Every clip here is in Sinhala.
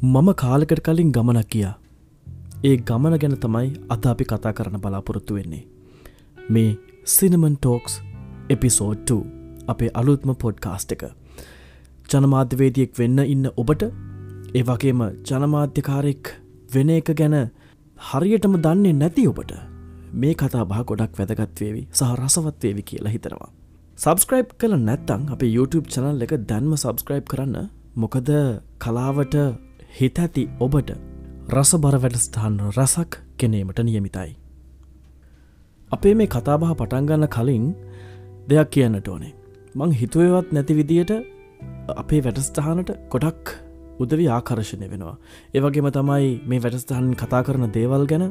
මම කාලකට කලින් ගමනක් කියා ඒ ගමන ගැන තමයි අද අපි කතා කරන බලාපොරොත්තු වෙන්නේ. මේ සිනමන් ටෝක්ස් එපිසෝඩ් අපේ අලුත්ම පොඩ්කාස්ට් එක. ජනමාධ්‍යවේදියෙක් වෙන්න ඉන්න ඔබට ඒ වගේම ජනමාධ්‍යකාරෙක් වෙන එක ගැන හරියටම දන්නේ නැති ඔබට මේ කතා බහ ගොඩක් වැදගත්වේවි සහ රසවත්වේවි කියලා හිතනවා. සබස්ක්‍රයිබ් කළ නැත්තං අප YouTube චනල් එක දැන්ම සබස්ක්‍රයිබ් කරන්න. මොකද කලාවට හිත ඇති ඔබට රස බර වැඩස්ථාන රසක් කෙනීමට නියමිතයි. අපේ මේ කතාබහ පටන්ගන්න කලින් දෙයක් කියන්නට ඕනේ. මං හිතුවවත් නැති විදියට අපේ වැඩස්ථානට ගොඩක් උදවි ආකර්ශණය වෙනවා. ඒවගේම තමයි මේ වැඩස්ථානින් කතා කරන දේවල් ගැන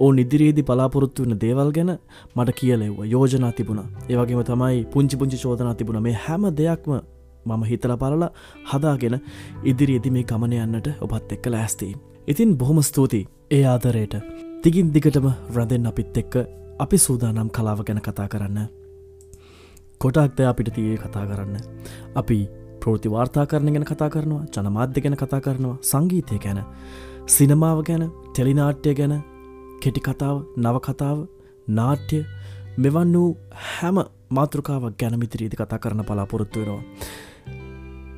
ඕ නිදිරේදි පලාපොරොත්තු වන දේවල් ගැන මට කියලෙව්ව යෝජනා තිබුණ ඒවගේම තමයි පුංචි පුංචි චෝදනා තිබුණ මේ හැම දෙයක්ම මම හිතල පලලා හදාගෙන ඉදිරියේදි මේ ගමන යන්නට ඔබත් එක්ක ලෑස්තිී. ඉතින් බොහොම ස්තුතියි ඒ ආදරයට තිගින් දිගටම රැඳෙන් අපිත් එක්ක අපි සූදානම් කලාව ගැන කතා කරන්න. කොටක්ද අපිට තියේ කතා කරන්න. අපි ප්‍රෘති වාර්තා කරන ගැන කතා කරනවා ජනමාධ්‍ය ගැන කතා කරනවා සංගීතය ගැන සිනමාව ගැන ටෙලිනාට්‍යය ගැන කෙටි කතාව නවකතාව නාට්‍ය මෙවන් වූ හැම මාතෘකාවක් ගැනමිතිරීදි කතා කරන පලාපොරොත්තු වෙනවා.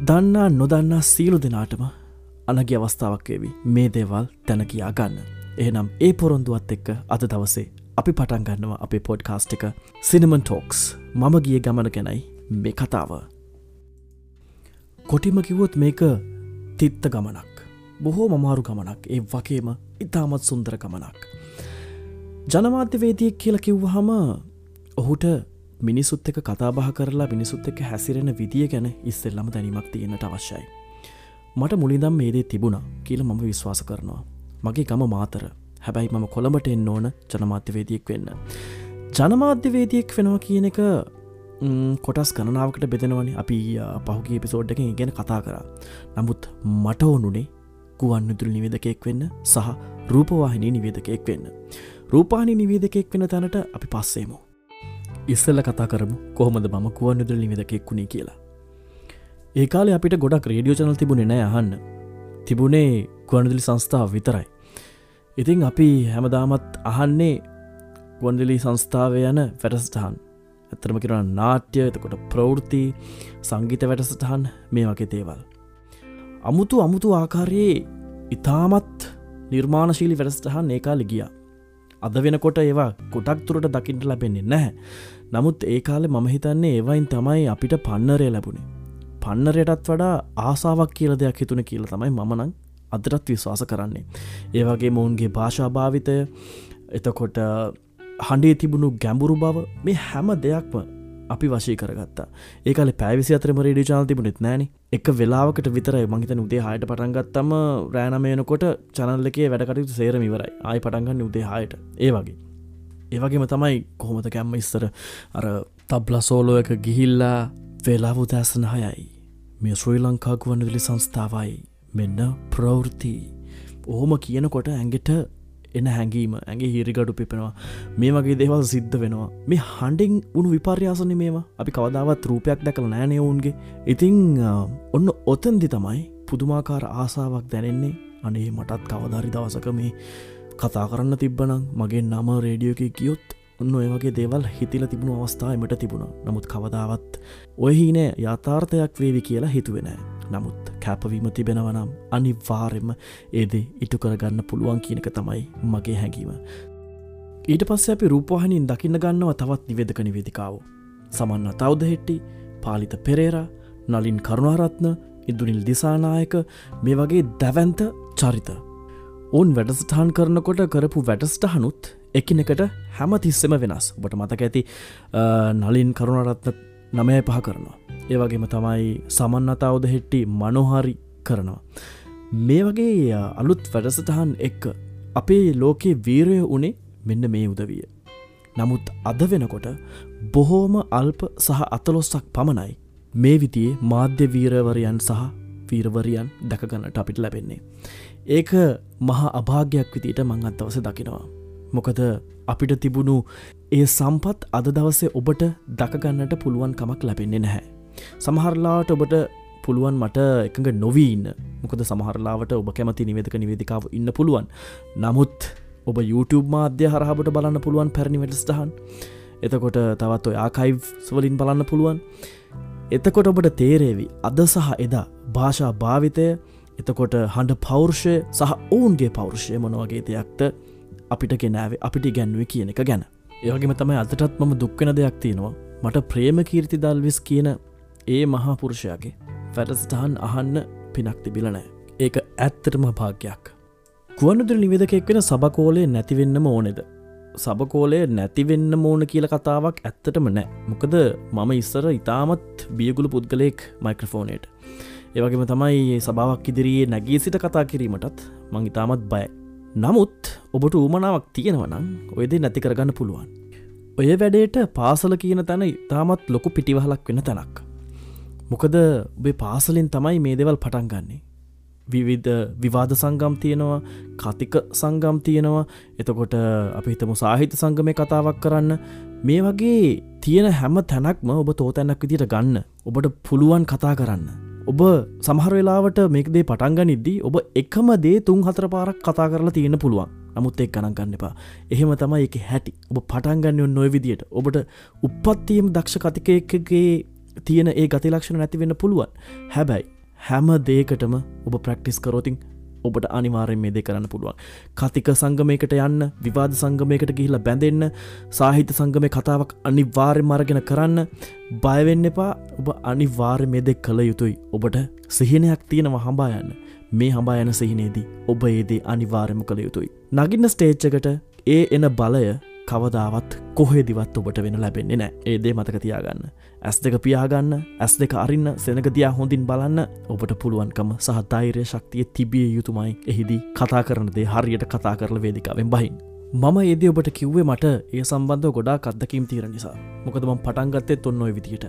දන්නා නොදන්නා සීලු දෙනාටම අනගේ අවස්ථාවක්වේවි මේ දේවල් තැන කියා ගන්න. එහෙනම් ඒ පොරොන්දුවත් එක්ක අද දවසේ අපි පටන් ගන්නවා අපේ පොඩ්කාස්ට් එක සිනමන් ටෝක්ස් මම ගිය ගමන ගැනයි මේ කතාව. කොටිම කිවොත් මේක තිත්ත ගමනක්. බොහෝ මමාරු ගමනක් ඒ වගේම ඉතාමත් සුන්දර ගමනක්. ජනමාධ්‍යවේදියෙක් කියල කිව්වහම ඔහුට මිනිසුත් එක කතාබහ කරලා මිනිසුත් එක හැසිරෙන විදිිය ගැන ඉස්සෙල්ලම දැනීමක් තියෙනට අවශ්‍යයි. මට මුලිදම් මේදේ තිබුණා කියල මම විශ්වාස කරනවා. මගේ ගම මාතර හැබැයි මම කොළඹට එන්න ඕන ජනමාධ්‍යවේදියෙක් වෙන්න. ජනමාධ්‍යවේදියෙක් වෙනවා කියන එක කොටස් ගණනාවකට බෙදෙනවනි අපි පහුගේ පිසෝඩ්ඩකින් ගැන කතා කර නමුත් මට ඕනුනේ ගුවන් විදුර නිවේදකෙක් වෙන්න සහ රූපවාහිනී නිවේදකෙක් වෙන්න. රූපානි නිවේදකෙක් වෙන තැනට අපි පස්සේමු. ඉස්සල්ල කතා කරමු කොහොමද මම ගුවන් විදුර නිවේදකෙක් වුණේ කියලා. ඒකාල අපිට ගොඩක් රේඩියෝ චනල් තිබුණේ නෑ අහන්න තිබුණේ ගුවන්දිලි සංස්ථාව විතරයි. ඉතිං අපි හැමදාමත් අහන්නේ ගොන්දිලි සංස්ථාව යන වැඩස්ටහන් ඇතරම කිරන නාට්‍ය එතකොට ප්‍රවෘති සංගීත වැඩසටහන් මේ වගේ දේවල්. අමුතු අමුතු ආකාරයේ ඉතාමත් නිර්මාණශීලි වැඩස්ටහන් ඒකාලි ගිය. අද වෙනකොට ඒවා කොටක් තුරට දකිින්ට ලැබෙන්නේ නැහැ. නමුත් ඒ කාලෙ මම හිතන්නේ ඒවයින් තමයි අපිට පන්නරය ලැබුණේ. පන්නරයටත් වඩා ආසාාවක් කියල දෙයක් හිතුන කියල තමයි මනං අදරත් විශ්වාස කරන්නේ. ඒවගේ මොවුන්ගේ භාෂාභාවිතය එතකොට හඬේ තිබුණු ගැඹුරු බව මේ හැම දෙයක්ම අපි වශී කරගත්තා. ඒකල පැවිසි අතරම රඩි චාල් තිබුණෙත් නෑන. එක වෙලාවකට විතර මහිත උදේ හයට පටන්ගත්තම රෑනමයනකොට චනල්ලකේ වැඩකටතු සේරම ඉවරයි. ආය පටන්ගන්න උදේ හයට. ඒ වගේ. ඒවගේම තමයි කොහොමද කැම්ම ඉස්සර අර තබ්ල සෝලෝ එක ගිහිල්ලා වෙලාවු දෑසන හයයි. මේ ශ්‍රී ලංකාගුවන් විලි සංස්ථාවයි මෙන්න ප්‍රවෘති ඕහොම කියනකොට ඇඟෙට එන හැඟීම ඇගේ හිරිගඩු පිපෙනවා. මේ වගේ දේවල් සිද්ධ වෙනවා. මේ හන්ඩිං උුණු විපර්යාසන මේවා. අපි කවදාවත් රූපයක් දැකල නෑනයවුන්ගේ ඉතිං ඔන්න ඔතන්දි තමයි පුදුමාකාර ආසාාවක් දැනෙන්නේ. අනේ මටත් කවධරි දවසක මේ කතා කරන්න තිබ්බනම් මගේ නම රේඩියෝක ගියොත් ඔන්න ඔය වගේ දේවල් හිතිල තිබුණු අවස්ථාවමට තිබුණ නමුත් කවදාවත් ඔයහි නෑ යථාර්ථයක් වේවි කියලා හිතුවෙනෑ නමුත් කැපවීම තිබෙනවනම් අනිවාරෙන්ම ඒදේ ඉටු කරගන්න පුළුවන් කියනක තමයි මගේ හැඟීම. ඊට පස්ස අපි රූපවාහනින් දකින්න ගන්නවා තවත් නිවේදක නිවේදිකාව. සමන්න තවද හෙට්ටි පාලිත පෙරේරා නලින් කරුණාරත්න ඉදුනිල් දිසානායක මේ වගේ දැවන්ත චරිත. ඔවුන් වැඩසටහන් කරනකොට කරපු වැඩස්ටහනුත් එකිනෙකට හැම තිස්සෙම වෙනස් ඔබට මතක ඇති නලින් කරුණරත්න නමය පහ කරනවා. ඒවගේම තමයි සමන්නතාවද හෙට්ටි මනොහරි කරනවා. මේ වගේ අලුත් වැඩසටහන් එක්ක අපේ ලෝකයේ වීරය වනේ මෙන්න මේ උදවිය. නමුත් අද වෙනකොට බොහෝම අල්ප සහ අතලොස්සක් පමණයි මේ විතියේ මාධ්‍ය වීරවරයන් සහ වීරවරියන් දැකගන්නට අපිට ලැබෙන්නේ. ඒක මහා අභාගයක් විදිට මං අත්තවස දකිනවා. මොකද අපිට තිබුණු ඒ සම්පත් අද දවසේ ඔබට දකගන්නට පුළුවන් කමක් ලැබෙන්නේ නැහැ. සමහරලාට ඔබට පුළුවන් මට එකඟ නොවීන්න මොකද සමහරලාවට ඔබ කැමති නිවේදක නිවේදිකාව ඉන්න පුළුවන්. නමුත් ඔබ YouTube මාධ්‍ය හරහබට බලන්න පුළුවන් පැරණි වැඩස්ටහන්. එතකොට තවත් ඔය ආකයිව් වලින් බලන්න පුළුවන්. එතකොට ඔබට තේරේවි අද සහ එදා භාෂා භාවිතය එතකොට හඬ පෞරුෂය සහ ඔවුන්ගේ පෞරුෂය මොනවගේ දෙයක්ට අපිට ගෙනාවේ අපිට ගැන්ුව කියන එක ගැන. ඒවගේම තමයි අතටත් මම දුක්වෙන දෙයක් තියෙනවා. මට ප්‍රේම කීර්ති දල්විස් කියන ඒ මහා පුරුෂයාගේ ෆැටස්ටහන් අහන්න පිනක් තිබිලනෑ ඒක ඇත්තටම භාග්‍යයක් ගුවන්දුර නිවෙදකෙක් වෙන සබකෝලය නැතිවෙන්නම ඕනෙද? සබකෝලය නැතිවෙන්න මෝන කියල කතාවක් ඇත්තටම නෑ මොකද මම ඉස්සර ඉතාමත් බියගුළු පුද්ගලයෙක් මයික්‍රෆෝනේට. ඒවගේම තමයි සභාවක් ඉදිරියේ නැගී සිට කතා කිරීමටත් මං ඉතාමත් බය නමුත් ඔබට ඌමනාවක් තියෙනවනම් ඔයද නැති කරගන්න පුළුවන්. ඔය වැඩේට පාසල කියන තැන ඉතාමත් ලොකු පිටිවහලක් වෙන තැනක්. මොකද ඔබේ පාසලින් තමයි මේ දෙවල් පටන්ගන්නේ විවිධ විවාද සංගම් තියෙනවා කතික සංගම් තියෙනවා. එතකොට අපි හිතමු සාහිත සංගමය කතාවක් කරන්න. මේ වගේ තියෙන හැම තැනක්ම ඔබ තෝතැනක් විදිට ගන්න. ඔබට පුළුවන් කතා කරන්න. ඔබ සමහර වෙලාවට මේකදේ පටන්ගනිද්දී ඔබ එකම දේ තුන් හතර පාරක් කතා කරලා තියෙන පුළුවන්. නමුත් එක් ගණන්ගන්න එපා. එහෙම තමයි එක හැටි. ඔබ පටන්ගන්න නොය විදියට. ඔබට උපත්තියම් දක්ෂ කතිකයකගේ තියෙන ඒ ගතිලක්ෂණ නැතිවෙන්න පුළුවන්. හැබැයි හැම දේකටම ඔබ ප්‍රක්ටිස් කරෝතින් ඔබට අනිවාරෙන් මේ දෙ කරන්න පුළුවන්. කතික සංගමයකට යන්න විවාද සංගමයකට ගිහිල බැඳෙන්න සාහිත සංගමය කතාවක් අනිවාර්ය මරගෙන කරන්න බයවෙන්න එපා. ඔබ අනිවාර්ය මේ දෙක් කළ යුතුයි. ඔබට සිහිනයක් තියෙනව හඹා යන්න. මේ හඹා යන සිහිනේදී ඔබ ඒදේ අනිවාර්යම කළ යුතුයි. නගින්න ස්ටේච්චකට ඒ එන බලය කවදාවත් කොහෙදිවත් ඔබට වෙන ලැබෙන්නේ නෑ. ඒදේ මතකතියාගන්න ඇස් දෙක පියාගන්න ඇස් දෙක අරින්න සෙනකදයා හොඳින් බලන්න ඔබට පුළුවන්කම සහ ධෛර්ය ශක්තිය තිබිය යුතුමයි. එහිදී කතා කරනදේ හරියට කතා කරල වේදිකාවෙන් බහින්. මම ඒද ඔබට කිව්වේ මට ඒ සම්බන්ධ ගොඩා කද්දකීම් තීර නිසා. මොකදම පටන්ගත්තේ ඔන්නොයි විදියට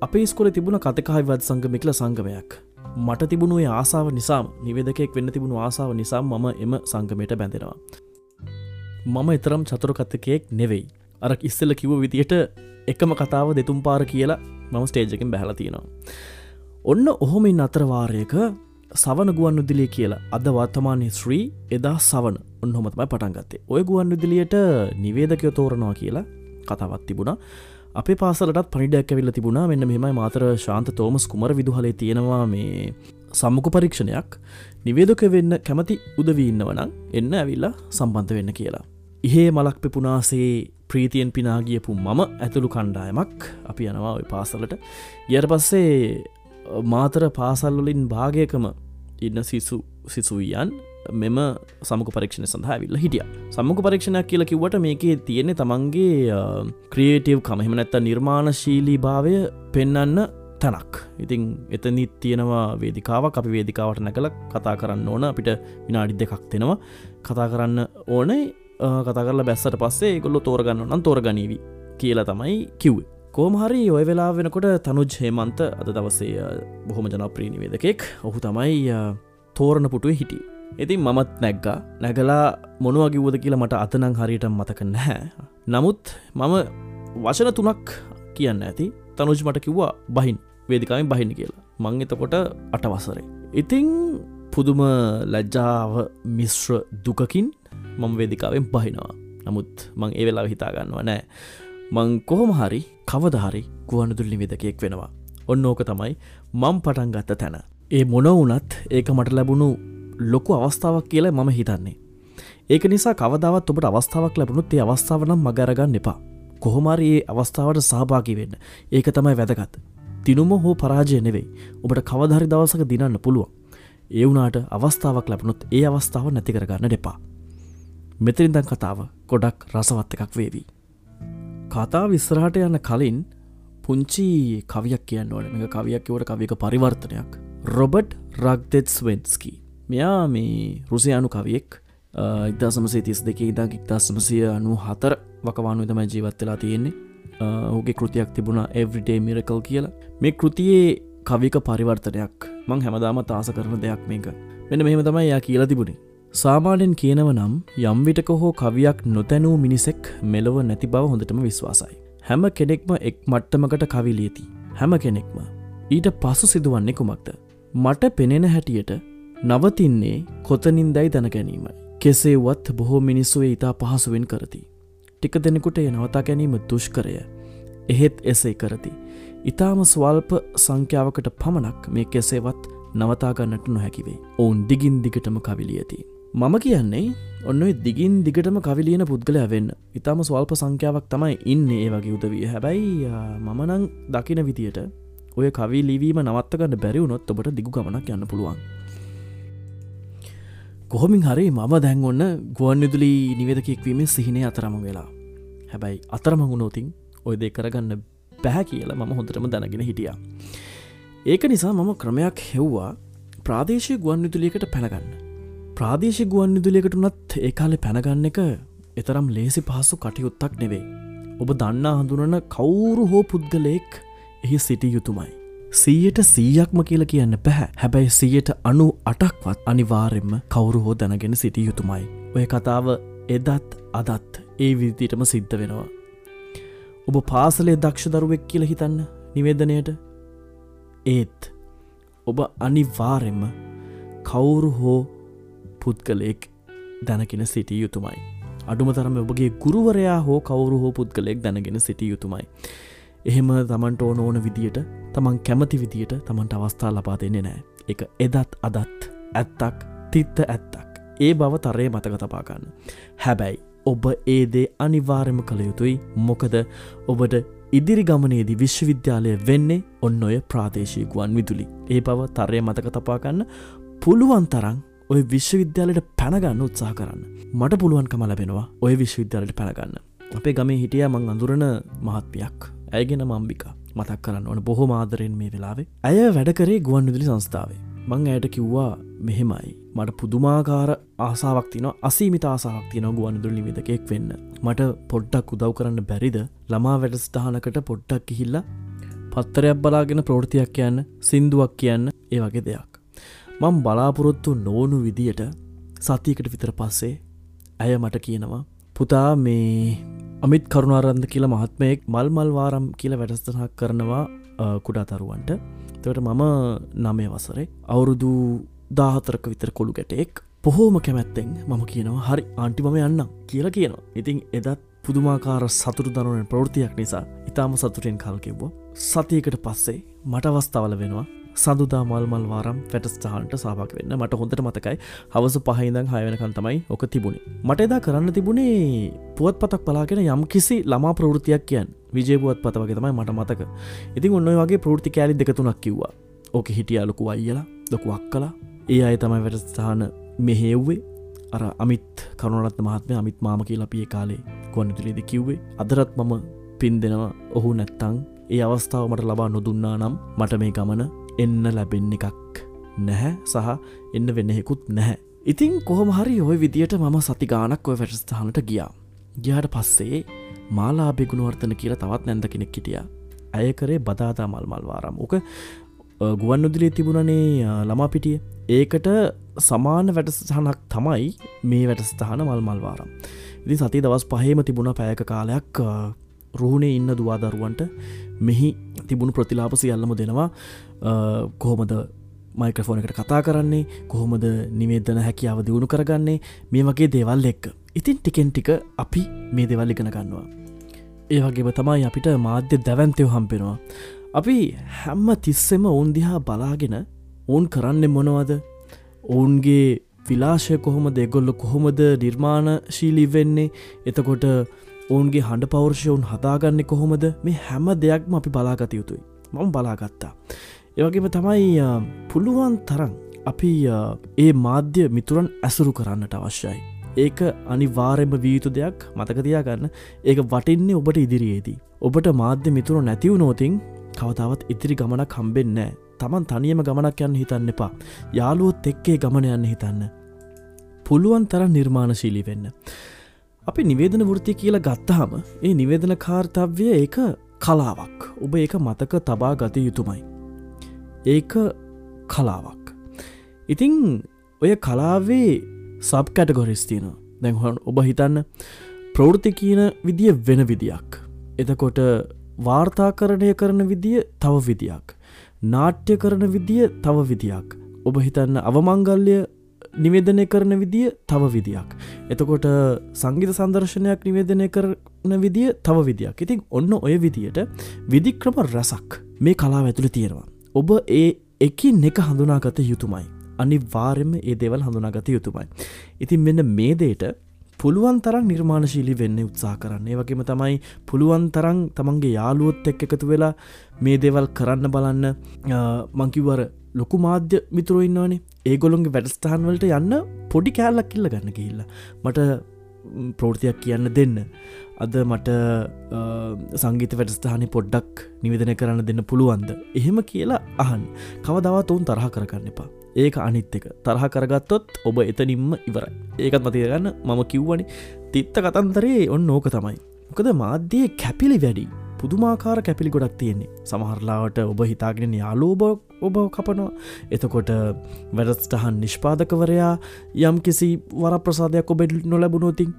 අපේ ස්කොල තිබුණ කතකහයිවත් සංගමිකල සංගමයක්. මට තිබුණුවේ ආසාාව නිසාම නිවේදකෙක් වෙන්න තිබුණු ආසාාව නිසා මම එම සංගමයට බැඳෙනවා. මම එතරම් චතුරකත්තකයෙක් නෙවෙයි. අර ඉස්සල්ල කිව්ව විදියට එකම කතාව දෙතුම් පාර කියලා මම ස්ටේජකින් බැහල තියෙනවා. ඔන්න ඔහොමින් අතරවාරයක සවන ගුවන් උදිලිය කියලා අද වර්තමානය ශ්‍රී එදා සවන ඔන්නහොමතමයි පටන්ගත්තේ ඔය ගුවන් විදිලියට නිවේදකයෝ තෝරනවා කියලා කතාවත් තිබුණා. අපේ පාසලටත් පනිඩක් ඇවිල්ල තිබුණා. මෙන්න මෙමයි මාතර ශාන්ත තෝමස් කුමර විදුහලේ තියෙනවා මේ සම්මුක පරීක්ෂණයක්. නිවේදක වෙන්න කැමති උදවීන්නවනම් එන්න ඇවිල්ලා සම්බන්ධ වෙන්න කියලා. ඉහේ මලක් පෙපුනාසේ ප්‍රීතියෙන් පිනාගියපු මම ඇතුළු කණ්ඩායමක් අපි යනවා ඔය පාසලට. යට පස්සේ මාතර පාසල්වලින් භාගයකම ඉන්න සිසු සිසුවියන් මෙම සමක පරීක්ෂණ සඳහා විල්ල හිටිය. සම්මක පරීක්ෂණයක් කියල කිවට මේකේ තියෙනෙ තමන්ගේ ක්‍රියේටව් කමහෙම නැත්ත නිර්මාණශීලී භාවය පෙන්නන්න තැනක්. ඉතිං එතනිත් තියෙනවා වේදිකාවක්. අපි වේදිකාවට නැකල කතා කරන්න ඕන. අපිට විනාඩි දෙකක් දෙෙනවා. කතා කරන්න ඕනේ. කතා කරලා බැස්සට පස්සේ ගොල්ලො තෝරගන්න නම් තෝරගනීවී කියලා තමයි කිව්වේ. කෝමහරි ඔය වෙලා වෙනකොට තනුජ් හේමන්ත අද දවසේ බොහොම ජනප්‍රීනිවේදකෙක් ඔහු තමයි තෝරණ පුටුවේ හිටි ඉතින් මමත් නැග්ගා. නැගලා මොනුවගිවූද කියලා මට අතනං හරියට මතක නැහැ. නමුත් මම වශන තුනක් කියන්න ඇති. තනුජ් මට කිව්වා බහින් වේදිකාවෙන් බහින්න කියලා. මං එතකොට අටවසරේ. ඉතිං පුදුම ලැජ්ජාව මිශ්‍ර දුකකින් මම වේදිකාවෙන් පහිනවා නමුත් මං ඒ වෙලා හිතාගන්නවා නෑ. මං කොහොම හරි කවදහරි ගුවනදුල්ලි වෙදකයෙක් වෙනවා. ඔන්න ඕක තමයි මං පටන් ගත්ත තැන. ඒ මොන වනත් ඒක මට ලැබුණු ලොකු අවස්ථාවක් කියලා මම හිතන්නේ. ඒක නිසා කවදාවත් ඔබට අවස්ථාවක් ලැබුණුත් ඒ අවස්ථාවනම් මගරගන්න එපා. කොහොමරි ඒ අවස්ථාවට සහභාගි වෙන්න. ඒක තමයි වැදගත්. තිනුම හෝ පරාජය නෙවෙයි. ඔබට කවධරි දවසක දිනන්න පුළුවන්. ඒ වුනාට අවස්ථාවක් ලැබුණුත් ඒ අවස්ථාව නැති කරගන්න දෙපා මෙතරින්දන් කතාව ගොඩක් රසවත් එකක් වේවී. කතා විස්රහට යන්න කලින් පුංචි කවියක් කියන්න ඕන. මේ කවියක්කවට කවියක පරිවර්තනයක්. රොබට් රක්දෙත් ස්වෙන්ස්කී මෙයා මේ රුසියානු කවියෙක් ඉතා සමසේ තිස් දෙක ඉදක් ඉක්තා සමසය අනු හතර වකවානු තම ජීවත් වෙලා තියෙන්නේ. ඕගේ කෘතියක් තිබුණ එවරිඩේ මිරකල් කියලා. මේ කෘතියේ කවික පරිවර්තනයක්. මං හැමදාම තාස කරන දෙයක් මේක. මෙන මෙහෙම තමයි යා කියලා තිබුණේ. සාමාන්‍යෙන් කියනව නම් යම්විටක හෝ කවියක් නොතැනූ මිනිසෙක් මෙලොව නැති බව හොඳටම විශ්වාසයි. හැම කෙනෙක්ම එක් මට්ටමකට කවිලියති. හැම කෙනෙක්ම. ඊට පසු සිදුවන්නේ කුමක්ද. මට පෙනෙන හැටියට නවතින්නේ කොතනින්දයි දැන ගැනීම. කෙසේවත් බොහෝ මිනිස්සුවේ ඉතා පහසුවෙන් කරති. ටික දෙනෙකුට එ නවතා ගැනීම දුෂ්කරය. එහෙත් එසේ කරති. ඉතාම ස්වල්ප සංඛ්‍යාවකට පමණක් මේ කෙසේවත් නවතාගන්නට නොහැකිවේ. ඔවුන් දිගින් දිගටම කවිලියති. මම කියන්නේ ඔන්න දිගින් දිගටම කවිලියන පුද්ගලය වෙන්න ඉතාම ස්වල්ප සංඛ්‍යාවක් තමයි ඉන්න ඒ වගේ උදවිය හැබැයි මමනං දකින විදියට ඔය කවි ලිවීම නවත්තගන්න බැරිවුණොත් ඔබට දිගු ගමනක් යන්න පුළුවන් කොහොමින් හරි මම දැන් ඔන්න ගුවන් විදුලි නිවදකෙක්වීමේ සිහිනය අතරම වෙලා හැබැයි අතරමංගුණෝතින් ඔය දෙ කරගන්න බැහැ කියලා මම හොඳටම දැනගෙන හිටිය. ඒක නිසා මම ක්‍රමයක් හෙව්වා ප්‍රාදේශය ගුවන් විදුලියකට පැනගන්න. ප්‍රාදේශි ගුවන් විදුලියකට වනත් ඒ කාලෙ පැනගන්න එක එතරම් ලේසි පහසු කටයුත්තක් නෙවෙයි. ඔබ දන්නා හඳුනන කවුරු හෝ පුද්ගලයෙක් එහි සිටි යුතුමයි. සීයට සීයක්ම කියල කියන්න පැහැ හැබැයි සියයට අනු අටක්වත් අනිවාරෙන්ම කවුරු හෝ දැනගෙන සිටිය යුතුමයි. ඔය කතාව එදත් අදත් ඒ විදිටම සිද්ධ වෙනවා. ඔබ පාසලේ දක්ෂ දරුවෙක් කියල හිතන්න නිවේදනයට ඒත් ඔබ අනිවාරෙන්ම කවුරු හෝ පුද්ගලයෙක් දැනගෙන සිටිය යුතුමයි. අඩුම තරම ඔබගේ ගුරුවරයා හෝ කවුරු හෝ පුද්ගලයෙක් දැනගෙන සිටිය යුතුමයි. එහෙම තමන්ට ඕන ඕන විදියට තමන් කැමති විදියට තමන්ට අවස්ථා ලබා දෙන්නේ නෑ. එක එදත් අදත් ඇත්තක් තිත්ත ඇත්තක්. ඒ බව තරය මතක තපාගන්න. හැබැයි ඔබ ඒදේ අනිවාර්යම කළ යුතුයි මොකද ඔබට ඉදිරි ගමනේදී විශ්වවිද්‍යාලය වෙන්නේ ඔන්න ඔය ප්‍රාදේශී ගුවන් විදුලි. ඒ බව තරය මතක තපාගන්න පුළුවන් තරං ඔය විශ්වවිද්‍යාලයට පැනගන්න උත්සාහ කරන්න. මට පුළුවන්කම ලැබෙනවා ඔය විශ්වවිද්‍යාලට පැනගන්න. අපේ ගමේ හිටිය මං අඳුරන මහත්මයක්. ඇයගෙන මම්බික මතක් කරන්න ඕන බොහෝ මාදරයෙන් මේ වෙලාවේ. ඇය වැඩකරේ ගුවන් විදුලි සංස්ථාවේ. මං ඇයට කිව්වා මෙහෙමයි. මට පුදුමාකාර ආසාාවක් තින අසීමිත ආසාාවක් තියන ගුවන්දුර නිවිදකෙක් වෙන්න. මට පොඩ්ඩක් උදව් කරන්න බැරිද? ළමා වැඩස්ථානකට පොඩ්ඩක් කිහිල්ල පත්තරයක් බලාගෙන ප්‍රෘතියක් කියන්න සින්දුවක් කියන්න ඒ වගේ දෙයක්. මං බලාපොරොත්තු නෝනු විදියට සතියකට විතර පස්සේ ඇය මට කියනවා පුතා මේ අමිත් කරුණාරන්ද කියලා මහත්මයෙක් මල් මල්වාරම් කියල වැඩස්ථනක් කරනවා කුඩා තරුවන්ට තවට මම නමය වසරේ අවුරුදු දාහතරක විතර කොළු ගැටෙක්. පොහෝම කැමැත්තෙන් මම කියනවා හරි ආන්ටිමම යන්න කියලා කියනවා. ඉතින් එදත් පුදුමාකාර සතුරු දනුවෙන් ප්‍රෘතියක් නිසා ඉතාම සතුරෙන් කල්කෙව්ව සතියකට පස්සේ මට අවස්ථාවල වෙනවා සඳුදා මල්මල් වාරම් පැටස්ටහන්ට සාපක් වෙන්න මට හොඳට මතකයි. හවස පහහිදං හයවනකන් තමයි ඕක තිබුණේ. මට එදා කරන්න තිබුණේ පුවත් පතක් පලාගෙන යම් කිසි ළමා ප්‍රෘතියක් කියන් විජයපුවත් පත වගේ තමයි මට මතක. ඉතින් ඔන්න වගේ ප්‍රෘති කෑලි දෙකතුනක් කිව්වා. ඕක හිටිය ලොකු අයියලා ලොකුවක් කලා ඒ අය තමයි වැඩස්ථාන මෙහෙව්වේ අර අමිත් කරුණරත් මහත්මය අමිත් මාම කියලා පිය කාලේ කොන්නතුලේද කිව්වේ. අදරත් මම පින් දෙනවා. ඔහු නැත්තං ඒ අවස්ථාව මට ලබා නොදුන්නා නම් මට මේ ගමන එන්න ලැබෙන්න එකක් නැහැ සහ එන්න වෙන්නෙකුත් නැහැ. ඉතින් කොහොම හරි ඔය විදියට මම සති ගානක් ඔය වැඩස්ථානට ගියා. ගියාට පස්සේ මාලාබෙගුණුවර්තන කියලා තවත් නැන්ද කෙනෙක් හිටිය. ඇය කරේ බදාතා මල්මල්වාරම් ඕක ගුවන් උදිලේ තිබුණනේ ළමාපිටිය ඒකට සමාන වැඩසටහනක් තමයි මේ වැඩස්ථාන මල්මල්වාරම් ඉදි සති දවස් පහේම තිබුණ පැයක කාලයක් රුහුණේ ඉන්න දවාදරුවන්ට මෙහි තිබුණු ප්‍රතිලාප සියල්ලම දෙනවා. කොහොමද මයික්‍රෆෝන එකට කතා කරන්නේ? කොහොමද නිවේදන හැකියාව දියුණු කරගන්නේ? මේ වගේ දේවල් එක්ක. ඉතින් ටිකෙන් ටික අපි මේ දෙවල් ඉගෙන ගන්නවා. ඒ වගේම තමයි අපිට මාධ්‍ය දැවන්තයව හම්පෙනවා අපි හැම්ම තිස්සෙම ඔවුන් දිහා බලාගෙන ඔවුන් කරන්න මොනවද? ඔවුන්ගේ විලාශය කොහොම දෙගොල්ල කොහොමද නිර්මාණ ශීලී වෙන්නේ? එතකොට ඔවුන්ගේ හඬ පෞර්ෂයවුන් හදාගන්න කොහොමද? මේ හැම දෙයක්ම අපි බලාගත යුතුයි. මම බලාගත්තා. ඒවගේම තමයි පුළුවන් තරන් අපි ඒ මාධ්‍ය මිතුරන් ඇසුරු කරන්නට අවශ්‍යයි. ඒක අනිවාරෙන්ම වීයුතු දෙයක්. මතකතියා ගන්න ඒක වටින්නේ ඔබට ඉදිරියේදී. ඔබට මාධ්‍ය මිතුරු නැතිව නෝතින් කවතාවත් ඉතිරි ගමනක් හම්බෙන්නෑ තමන් තනියම ගමනක් යන්න හිතන්න එපා. යාළුවොත් එක්කේ ගමන යන්න හිතන්න. පුළුවන් තර නිර්මාණශීලි වෙන්න. අපි නිවේදන වෘති කියලා ගත්තහම ඒ නිවේදන කාර්තව්‍ය ඒක කලාවක්. ඔබ ඒක මතක තබා ගත යුතුමයි. ඒක කලාවක්. ඉතිං ඔය කලාවේ සබ් කැටගොරිස් තියෙන දැන්හන් ඔබ හිතන්න ප්‍රෘති කියන විදිිය වෙන විදියක්. එතකොට වාර්තාකරණය කරන විදිිය තව විදියක්. නාට්‍ය කරන විදිිය තව විදියක්. ඔබ හිතන්න අවමංගල්ලය නිවේදනය කරන විදිිය තව විදියක්. එතකොට සංගීත සන්දර්ශනයක් නිවේදනය කරන විදිිය තව විදියක්. ඉතින් ඔන්න ඔය විදියට විදික්‍රම රැසක් මේ කලා ඇතුළ තියෙනවා. ඔබ ඒ එකින් එක හඳුනාගත යුතුමයි. අනි වාරෙම ඒ දේවල් හඳුනාගත යුතුමයි. ඉතින් මෙන්න මේ දේට පුළුවන් තරම් නිර්මාණශීලි වෙන්න උත්සා කරන්නේ. වගේම තමයි පුළුවන් තරං තමන්ගේ යාලුවොත් එක් එකතු වෙලා මේ දේවල් කරන්න බලන්න. මංකිවර ලොකු මාධ්‍ය මිතුරඉන්නවානේ ඒගොලොන්ගේ වැඩස්ටාන් වලට යන්න පොඩි කෑල්ලක් කිල්ල ගන්න කිහිල්ල මට ප්‍රෘතියක් කියන්න දෙන්න. අද මට සංගීත වැඩස්ථානය පොඩ්ඩක් නිවිදන කරන්න දෙන්න පුළුවන්ද? එහෙම කියලා අහන් කවදවත් ඔවුන් තරහ කරගන්න එපා. ඒක අනිත් එක. තරහ කරගත්තොත් ඔබ එතනින්ම ඉවරයි. ඒකත් මතියගන්න මම කිව්වනි තිත්ත කතන්තරේ ඔන්න ඕක තමයි. මොකද මාධ්‍යයේ කැපිලි වැඩි. පුදුමාකාර කැපිලි ගොඩක් තියෙන්නේ. සමහරලාවට ඔබ හිතාගෙන යාලෝබ ඔබ කපනවා. එතකොට වැඩස්ටහන් නිෂ්පාදකවරයා යම් කිසි වර ප්‍රසාධයක් ඔබෙඩ් නොලැබුණෝතින්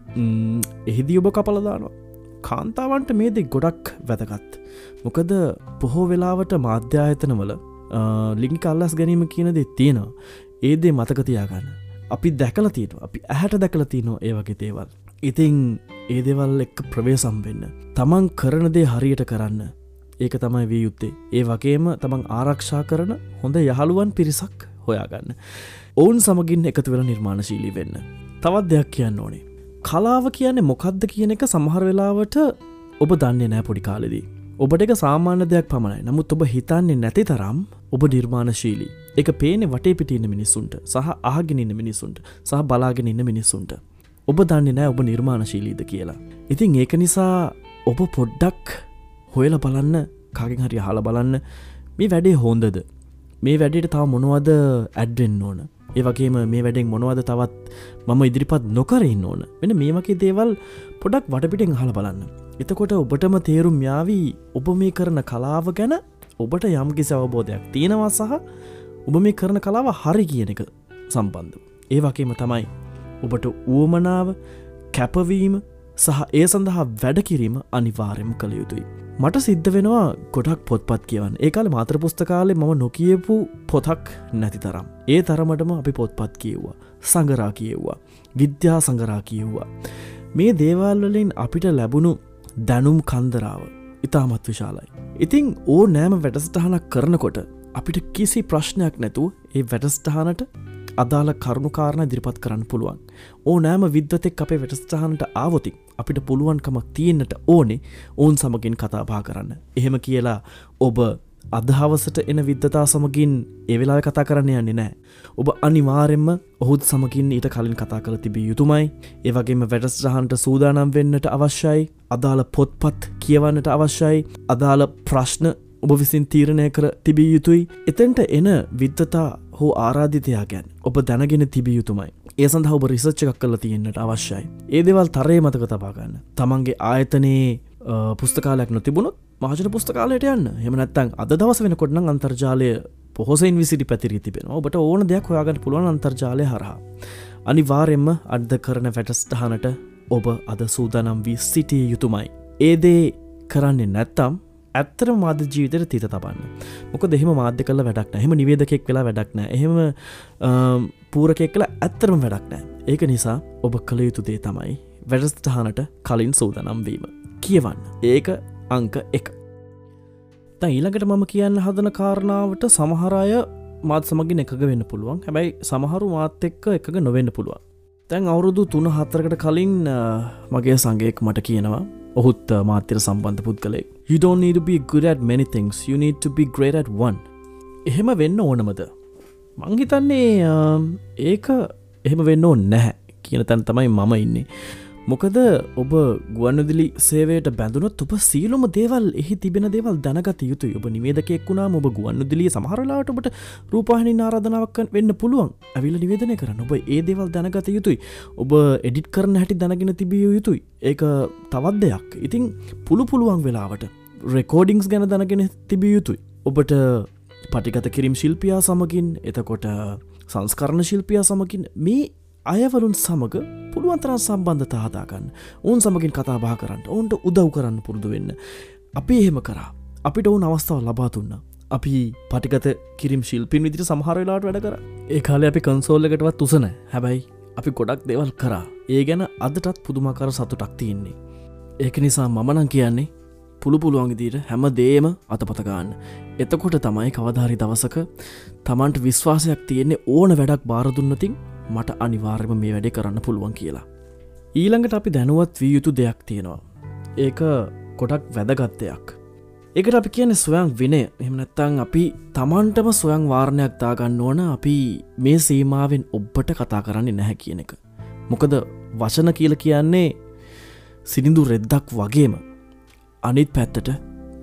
එහිදී ඔබ කපලදානවා කාන්තාවන්ට මේදෙ ගොඩක් වැදගත්. මොකද පොහෝ වෙලාවට මාධ්‍යායතනවල ලිංක අල්ලස් ගැනීම කියනද තියෙනවා. ඒදේ මතකතියාගන්න අපි දැකල තියෙන අපි ඇහැට දැකල තියනවා ඒ වගේ දේවල්. ඉතිං ඒ දෙවල් එක්ක ප්‍රවේසම් වෙන්න. තමන් කරනදේ හරියට කරන්න. ඒක තමයි වී යුත්තේ. ඒ වගේම තමන් ආරක්ෂා කරන හොඳ යහළුවන් පිරිසක් හොයාගන්න. ඔවුන් සමගින් එකතු වෙල නිර්මාණශීලී වෙන්න. තවත් දෙයක් කියන්න ඕනේ. කලාව කියන්නේ මොකක්ද කියන එක සමහර වෙලාවට ඔබ දන්නේ නෑ පොඩි කාලෙදී. ඔබට එක සාමාන්‍ය දෙයක් පමණයි. නමුත් ඔබ හිතන්නේ නැති තරම් ඔබ නිර්මාණශීලී. එක පේනෙ වටේ පිටින්න මිනිස්සුන්ට සහ ආගෙනන්න මිනිසුන්ට සහ බලාගෙන ඉන්න මිනිස්සුන්ට. ඔබ දන්නේ නෑ ඔබ නිර්මාණශීලීද කියලා. ඉතින් ඒක නිසා ඔබ පොඩ්ඩක් හොයල බලන්න කාගෙන් හරි හල බලන්න මේ වැඩේ හෝන්දද මේ වැඩට තව මොනවද ඇඩ්වෙන්න ඕන? ඒ වගේම මේ වැඩෙන් මොනවද තවත් මම ඉදිරිපත් නොකරන්න ඕන? වෙන මේ වගේ දේවල් පොඩක් වටපිටෙන් හල බලන්න. එතකොට ඔබටම තේරුම් යාවී ඔබ මේ කරන කලාව ගැන ඔබට යම්කිසි අවබෝධයක් තියෙනවා සහ ඔබ මේ කරන කලාව හරි කියන එක සම්බන්ධ. ඒ වගේම තමයි ඔබට වුවමනාව කැපවීම සහ ඒ සඳහා වැඩකිරීම අනිවාර්යම කළ යුතුයි. මට සිද්ධ වෙනවා ගොඩක් පොත්පත් කියවන් ඒකාල මාත්‍ර පුස්තකාලේ මම නොකියපු පොතක් නැති තරම්. ඒ තරමටම අපි පොත්පත් කියව්වා. සඟරා කියව්වා. විද්‍යා සඟරා කියව්වා. මේ දේවල්වලින් අපිට ලැබුණු දැනුම් කන්දරාව ඉතාමත් විශාලයි. ඉතිං ඕ නෑම වැඩස්ටහනක් කරනකොට අපිට කිසි ප්‍රශ්නයක් නැතුව ඒ වැඩස්ටහනට අදාළ කරුණුකාරණ දිරිපත් කරන්න පුළුවන්. ඕ නෑම විද්වතෙක් අපේ වැඩස්ටහනට ආවොතින් අපිට පුළුවන්කමක් තියෙන්න්නට ඕනේ ඔවුන් සමගින් කතාපා කරන්න. එහෙම කියලා ඔබ අදහවසට එන විද්ධතා සමගින් එවෙලා කතා කරන්න යන්නේ නෑ. ඔබ අනිවාරෙන්ම ඔහුත් සමකින් ඊට කලින් කතා කළ තිබිය යුතුමයි ඒවගේම වැඩස්ටහන්ට සූදානම් වෙන්නට අවශ්‍යයි අදාළ පොත්පත් කියවන්නට අවශ්‍යයි අදාළ ප්‍රශ්න ඔබ විසින් තීරණය කර තිබිය යුතුයි එතැන්ට එන විද්ධතා හෝ ආරාධිතයා ගැන් ඔබ දැනගෙන තිබිය යුතුමයි. ඒ සඳහා ඔබ රිසච්ච එකක් කල තියෙන්න්නට අවශ්‍යයි. ඒ දෙවල් තරය මතක තබාගන්න තමන්ගේ ආයතනයේ පුස්තකාලයක් නොතිබුණොත් මාජන පුස්තකාලයට යන්න. හෙමනැත්තන් අද දවස වෙන කොටන අන්තර්ජාලය පොහොසයින් විසිටි පැතිරී තිබෙන ඔබට ඕන දෙයක් හොයාගන්න පුළුවන් අන්තර්ජාලය හරහා. අනිවාරෙන්ම අඩ්ද කරන වැටස්ටහනට ඔබ අද සූදානම් වී සිටිය යුතුමයි. ඒදේ කරන්නේ නැත්තම් ඇත්තර මාධ ජීවිතයට තිත තබන්න. මොක දෙහෙම මාධ්‍ය කල වැඩක්න හෙම නිවේදකෙක් වෙලා වැඩක්න එහෙම පූරකෙක් කළ ඇත්තරම වැඩක්නෑ ඒක නිසා ඔබ කළ යුතු දේ තමයි වැඩස්ටහනට කලින් සූදනම් වීම. කියවන්න. ඒක අංක එක. ඊළඟට මම කියන්න හදන කාරණාවට සමහරය මාත් සමගින් එකක වෙන්න පුළුවන්. හැබැයි සමහරු මාත් එක්ක එකක නොවෙන්න පුළුවන්. තැන් අවුරුදු තුන හත්තරකට කලින් මගේ සංගයෙක් මට කියනවා ඔහුත් මාත්‍යර සම්බන්ධ පුද්ගලේ You don't need to be good at many things. You need to be great at one. එහෙම වෙන්න ඕනමද? මංහිතන්නේ ඒක එහෙම වෙන්න ඕ නැහැ කියන තැන් තමයි මම ඉන්නේ. මොකද ඔබ ගුවන්විදිලි සේවයට බැඳුනොත් ඔබ සීලුම දේවල් එහි තිබෙන දේවල් දැනගත යුතු ඔබ නිවේදකෙක් වුණා ඔබ ගුවන්විදිලිය සමහරලාට ඔබට රූපාහනි ආරාධනාවක් වෙන්න පුළුවන්. ඇවිල නිවේදනය කරන්න. ඔබ ඒ දේවල් දැනගත යුතුයි. ඔබ එඩිට් කරන හැටි දැනගෙන තිබිය යුතුයි. ඒක තවත් දෙයක්. ඉතිං පුළු පුළුවන් වෙලාවට රෙකෝඩිංස් ගැන දැනගෙන තිබිය යුතුයි. ඔබට පටිගත කිරීම් ශිල්පියා සමගින් එතකොට සංස්කරණ ශිල්පියා සමගින් මේ අයවරුන් සමඟ පුළුවන්තරන් සම්බන්ධ හදාගන්න. ඔවුන් සමගින් කතා බා කරන්න ඔවුන්ට උදව් කරන්න පුරුදු වෙන්න. අපි එහෙම කරා. අපිට ඔවුන් අවස්ථාව ලබාතුන්න අපි පටිගත කිරම් ශිල්පින් විදිට සමහරලාට වැඩ කර. ඒ කාල අපි කන්සෝල්ලකටවත් තුසන හැබැයි අපි ගොඩක් දෙවල් කරා. ඒ ගැන අදටත් පුදුමකර සතුටක් තියෙන්නේ. ඒක නිසා මමනං කියන්නේ පුළු පුළුවන්ගදීට හැම දේම අතපතගන්න එතකොට තමයි කවධාරි දවසක තමන්ට විශ්වාසයක් තියෙන්නේ ඕන වැඩක් බාරදුන්නතින් මට අනිවාර්යම මේ වැඩේ කරන්න පුළුවන් කියලා. ඊළඟට අපි දැනුවත් වී යුතු දෙයක් තියෙනවා. ඒක කොටක් වැදගත් දෙයක්. එකට අපි කියන ස්වයන් විනය. එහමනැත්තං අපි තමන්ටම ස්වයන් වාරණයක් දාගන්න ඕන. අපි මේ සීමාවෙන් ඔබ්බට කතා කරන්නේ නැහැ කියන එක. මොකද වචන කියල කියන්නේ සිනිඳු රෙද්දක් වගේම. අනිත් පැත්තට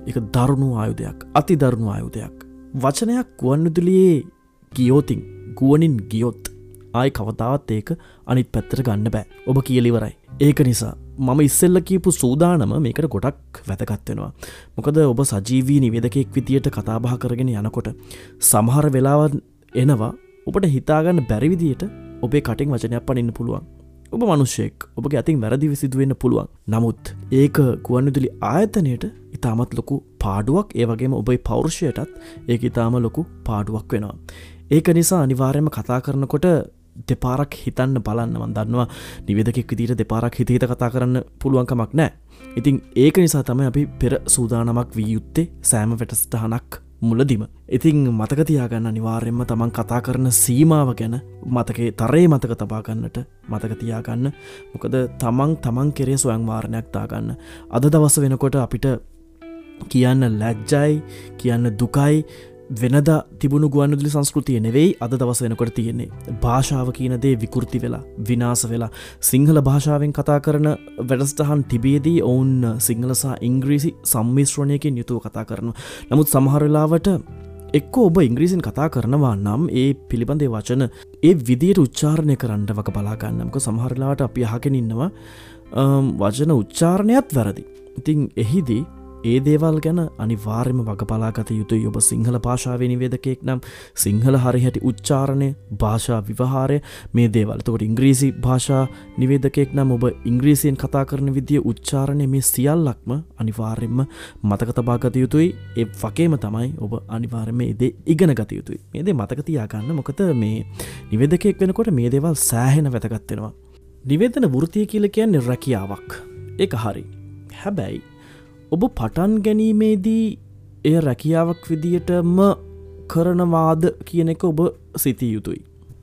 එක දරුණු ආයුදයක් අති දරුණු ආයුදයක්. වචනයක් ගුවන්නුදුලියේ ගියෝතින් ගුවනින් ගියොත්. ආයි කවතාවත් ඒක අනිත් පැත්තට ගන්න බෑ ඔබ කියලිවරයි. ඒක නිසා මම ඉස්සෙල්ල කියපු සූදානම මේකට ගොඩක් වැතකත්වෙනවා. මොකද ඔබ සජීවී නිවේදකෙක් විදියට කතාබහ කරගෙන යනකොට සමහර වෙලාවත් එනවා ඔබට හිතාගන්න බැරිවිදියට ඔබේ කටින් වචනයක් පනින්න පුළුවන්. ඔබ මනුෂ්‍යයෙක් ඔබගේ අතින් වැරදි විසිදුවෙන්න පුළුවන් නමුත් ඒක ගුවන්විදුලි ආයතනයට ඉතාමත් ලොකු පාඩුවක් ඒවගේම ඔබයි පෞරුෂයටත් ඒක ඉතාම ලොකු පාඩුවක් වෙනවා. ඒක නිසා අනිවාර්යම කතා කරනකොට දෙපාරක් හිතන්න බලන්නවන් දන්නවා නිවදකෙක් විදිට දෙපාරක් හිතහිත කතා කරන්න පුළුවන්කමක් නෑ. ඉතින් ඒක නිසා තම අපි පෙර සූදානමක් වී යුත්තේ සෑම වැටස්ටහනක් මුලදිම. ඉතිං මතකතියාගන්න අනිවාර්යෙන්ම තමන් කතා කරන සීමාව ගැන මතකේ තරේ මතක තබාගන්නට මතකතියාගන්න මොකද තමන් තමන් කෙරේ ස්වයං වාරණයක් දාගන්න. අද දවස වෙනකොට අපිට කියන්න ලැජ්ජයි කියන්න දුකයි වෙනද තිබුණු ගුවන්දුලි සංස්කෘතිය නෙවෙයි අද දවස වෙනකොට තියෙන්නේ. භාෂාව කියනදේ විකෘති වෙලා විනාස වෙලා සිංහල භාෂාවෙන් කතා කරන වැඩස්ටහන් තිබේදී ඔවුන් සිංහලසා ඉංග්‍රීසි සම්මිශ්‍රණයකින් යුතුව කතා කරනු නමුත් සමහරලාවට එක්ක ඔබ ඉංග්‍රීසින් කතා කරනවා නම් ඒ පිළිබඳේ වචන ඒ විදියට උච්චාරණය කරන්න වක බලාගන්නමක සමහරලාට අපි අහකෙන ඉන්නවා වචන උච්චාරණයත් වැරදි. ඉතිං එහිදී ඒ දේවල් ගැන අනිවාර්යම වගපලාගත යුතුයි. ඔබ සිංහල භාෂාව නිවේදකෙක් නම් සිංහල හරිහැටි උච්චාරණය භාෂා විවහාරය මේ දේවල්තකොට ඉංග්‍රීසි භාෂා නිවේදකෙක් නම් ඔබ ඉංග්‍රීසියෙන් කතා කරන විදිිය උච්චාරණය මේ සියල්ලක්ම අනිවාර්යෙන්ම මතකතබාගත යුතුයි. ඒ වකේම තමයි ඔබ අනිවාර්යම ඒදේ ඉගෙන ගත යුතුයි. මේදේ මතකතියාගන්න මොකද මේ නිවේදකෙක් වෙනකොට මේ දේවල් සෑහෙන වැතගත්වෙනවා නිවේදන වෘතිය කියල කියන්නේ රැකියාවක්. ඒ හරි. හැබැයි ඔබ පටන් ගැනීමේදී එය රැකියාවක් විදියටම කරනවාද කියන එක ඔබ සිතිය යුතුයි.